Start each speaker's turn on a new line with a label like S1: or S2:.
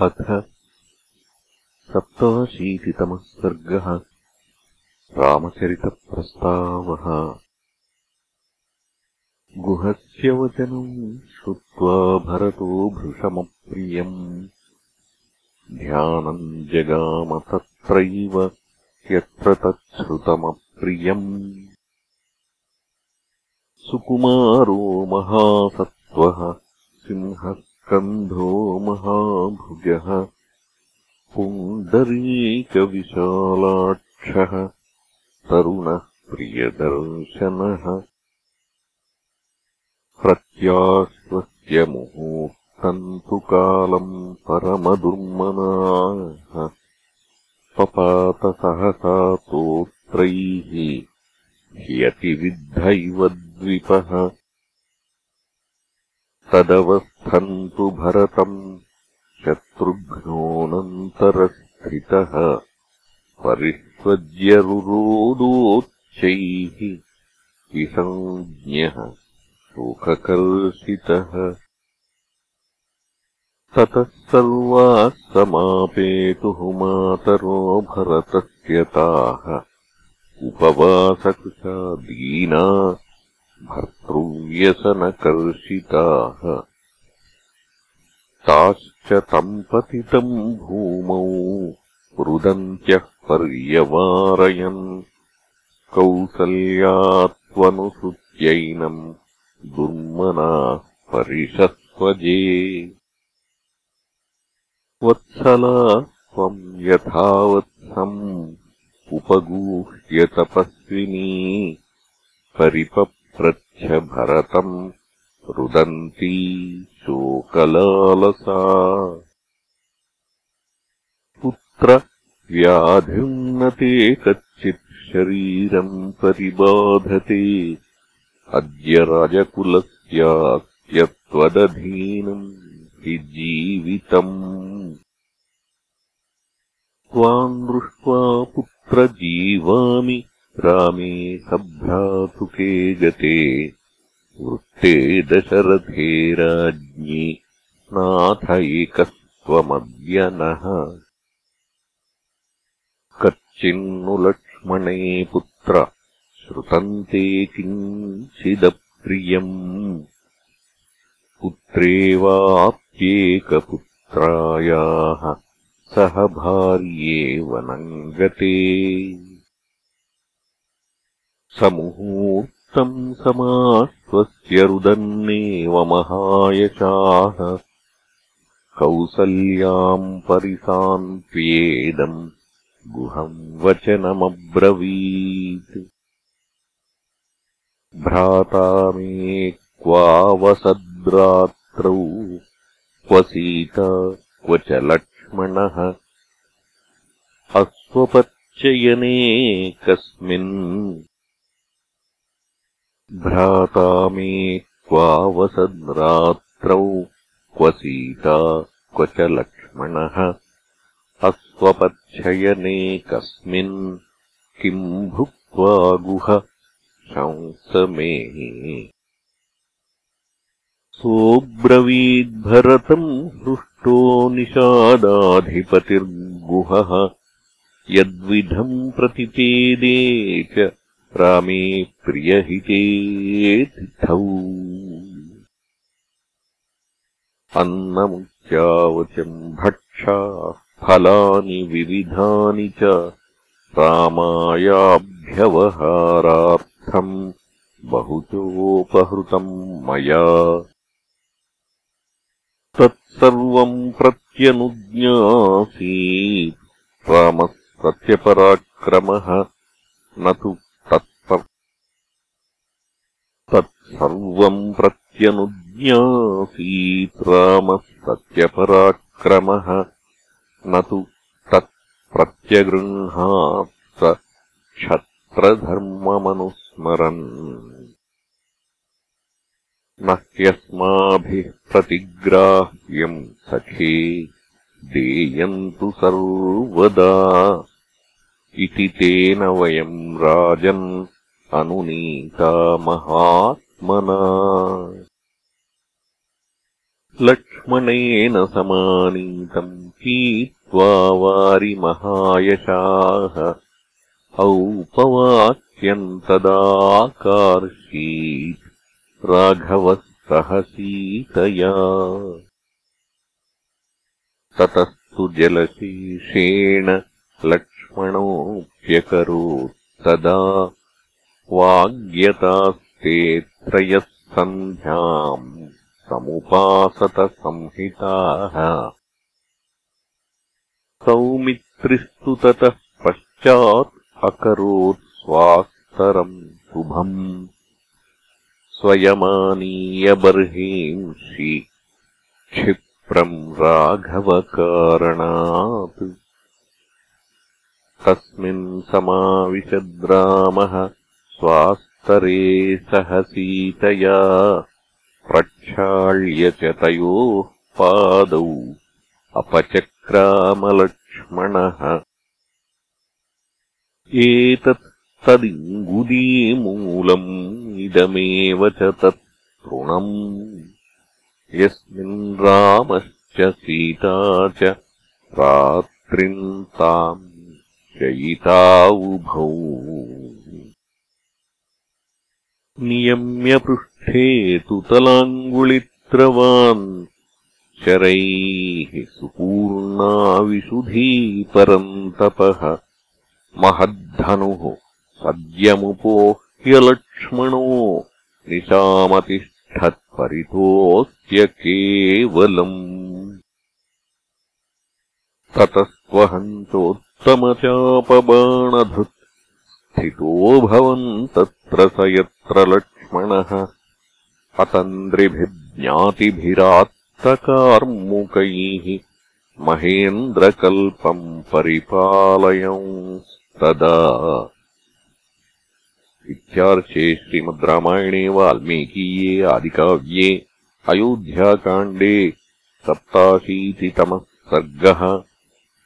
S1: अथ सप्ताशीतितमः सर्गः रामचरितप्रस्तावः। गुहस्य वचनम् श्रुत्वा भरतो भृशमप्रियम्। ध्यानम् जगाम तत्रैव यत्र तच्छ्रुतमप्रियम्। सुकुमारो महासत्त्वः सिंहः कन्धो महाभुजः पुण्डरीकविशालाक्षः तरुणः प्रियदर्शनः। प्रत्याश्वस्य मुहूर्तम् तु कालम् परमदुर्मनाः। पपातसहसा तोत्रैः ह्यतिविद्धैव द्विपः। तदवस्थन्तु भरतम् शत्रुघ्नोऽनन्तरस्थितः परिष्वज्यरुरोदोच्चैः विसञ्ज्ञः शोककर्षितः ततः सर्वाः समापेतुः मातरो भरतस्य ताः। उपवासकृशा दीना भर्तृव्यसनकर्षिताः ताश्च तम् पतितम् भूमौ रुदन्त्यः पर्यवारयन् कौसल्यात्वनुसृत्यैनम् दुर्मनाः परिषस्वजे वत्सला त्वम् यथावत्सम् उपगूह्यतपस्विनी परिपप् भरतम् रुदन्ती शोकलालसा पुत्र व्याधिर्नते कच्चित् शरीरम् परिबाधते अद्य राजकुलस्यात्यत्वदधीनम् हि जीवितम्। त्वाम् दृष्ट्वा पुत्रजीवामि रामे सभ्रातुके गते वृत्ते दशरथे राज्ञि नाथ एकस्त्वमद्य नः कच्चिन्नु लक्ष्मणे पुत्र श्रुतन्ते किञ्चिदप्रियम्। पुत्रेवाप्येकपुत्रायाः सह भार्ये वनम् गते समुहूर्तम् समाश्वस्य रुदन्नेव महायशाः। कौसल्याम् परिसान्त्व्येदम् गुहम् वचनमब्रवीत्। भ्राता मे क्वावसद्रात्रौ क्व सीता क्व च लक्ष्मणः। अस्वपच्चयने कस्मिन् भ्राता मे क्वावसद्रात्रौ क्व सीता क्व च लक्ष्मणः। अस्वपच्छयने कस्मिन् किम् भुक्त्वा गुह शंसमे सोऽब्रवीद्भरतम् हृष्टो निषादाधिपतिर्गुहः। यद्विधम् प्रतिपेदे च रामे प्रियहिते तिथौ अन्नमुच्यावचम् भक्षाः फलानि विविधानि च रामायाभ्यवहारार्थम् बहुचोपहृतम् मया। तत्सर्वम् प्रत्यनुज्ञासीत्। रामः प्रत्यपराक्रमः न तु तत्सर्वम् प्रत्यनुज्ञासीत् रामः सत्यपराक्रमः न तु तत्प्रत्यगृह्णात् स क्षत्रधर्ममनुस्मरन्। न ह्यस्माभिः प्रतिग्राह्यम् सखे देयन्तु सर्वदा। इति तेन वयम् राजन् अनुनीता महात्मना लक्ष्मणेन समानीतम् गृहीत्वा वारिमहायशाः औपवाक्यम् तदाकार्षीत् राघवः सह सीतया ततस्तु जलशेषेण लक्ष्मणोऽप्यकरोत् तदा वाग्यतास्ते त्रयः सन्ध्याम् समुपासतसंहिताः। सौमित्रिस्तु ततः पश्चात् अकरोत् स्वास्तरम् शुभम्। स्वयमानीयबर्हींषि क्षिप्रम् राघवकारणात्। तस्मिन् समाविशद्रामः स्वास्तरे सह सीतया प्रक्षाल्य च तयोः पादौ अपचक्रामलक्ष्मणः। एतत् तदिङ्गुदीमूलम् इदमेव च तत् तृणम्। यस्मिन् रामश्च सीता च रात्रिम् ताम् शयिता उभौ नियम्यपृष्ठे तु तलाङ्गुलित्रवान् शरैः सुपूर्णाविशुधी परन्तपः महद्धनुः सद्यमुपोह्यलक्ष्मणो निशामतिष्ठत्परितोऽस्य केवलम्। ततस्त्वहन्तोत्तमचापबाणधृत् भवन् तत्र स यत्र लक्ष्मणः। अतन्द्रिभिज्ञातिभिरात्तकार्मुकैः महेन्द्रकल्पम् परिपालयंस्तदा। इत्यार्षे श्रीमद् रामायणे वाल्मीकीये आदिकाव्ये अयोध्याकाण्डे सप्ताशीतितमः सर्गः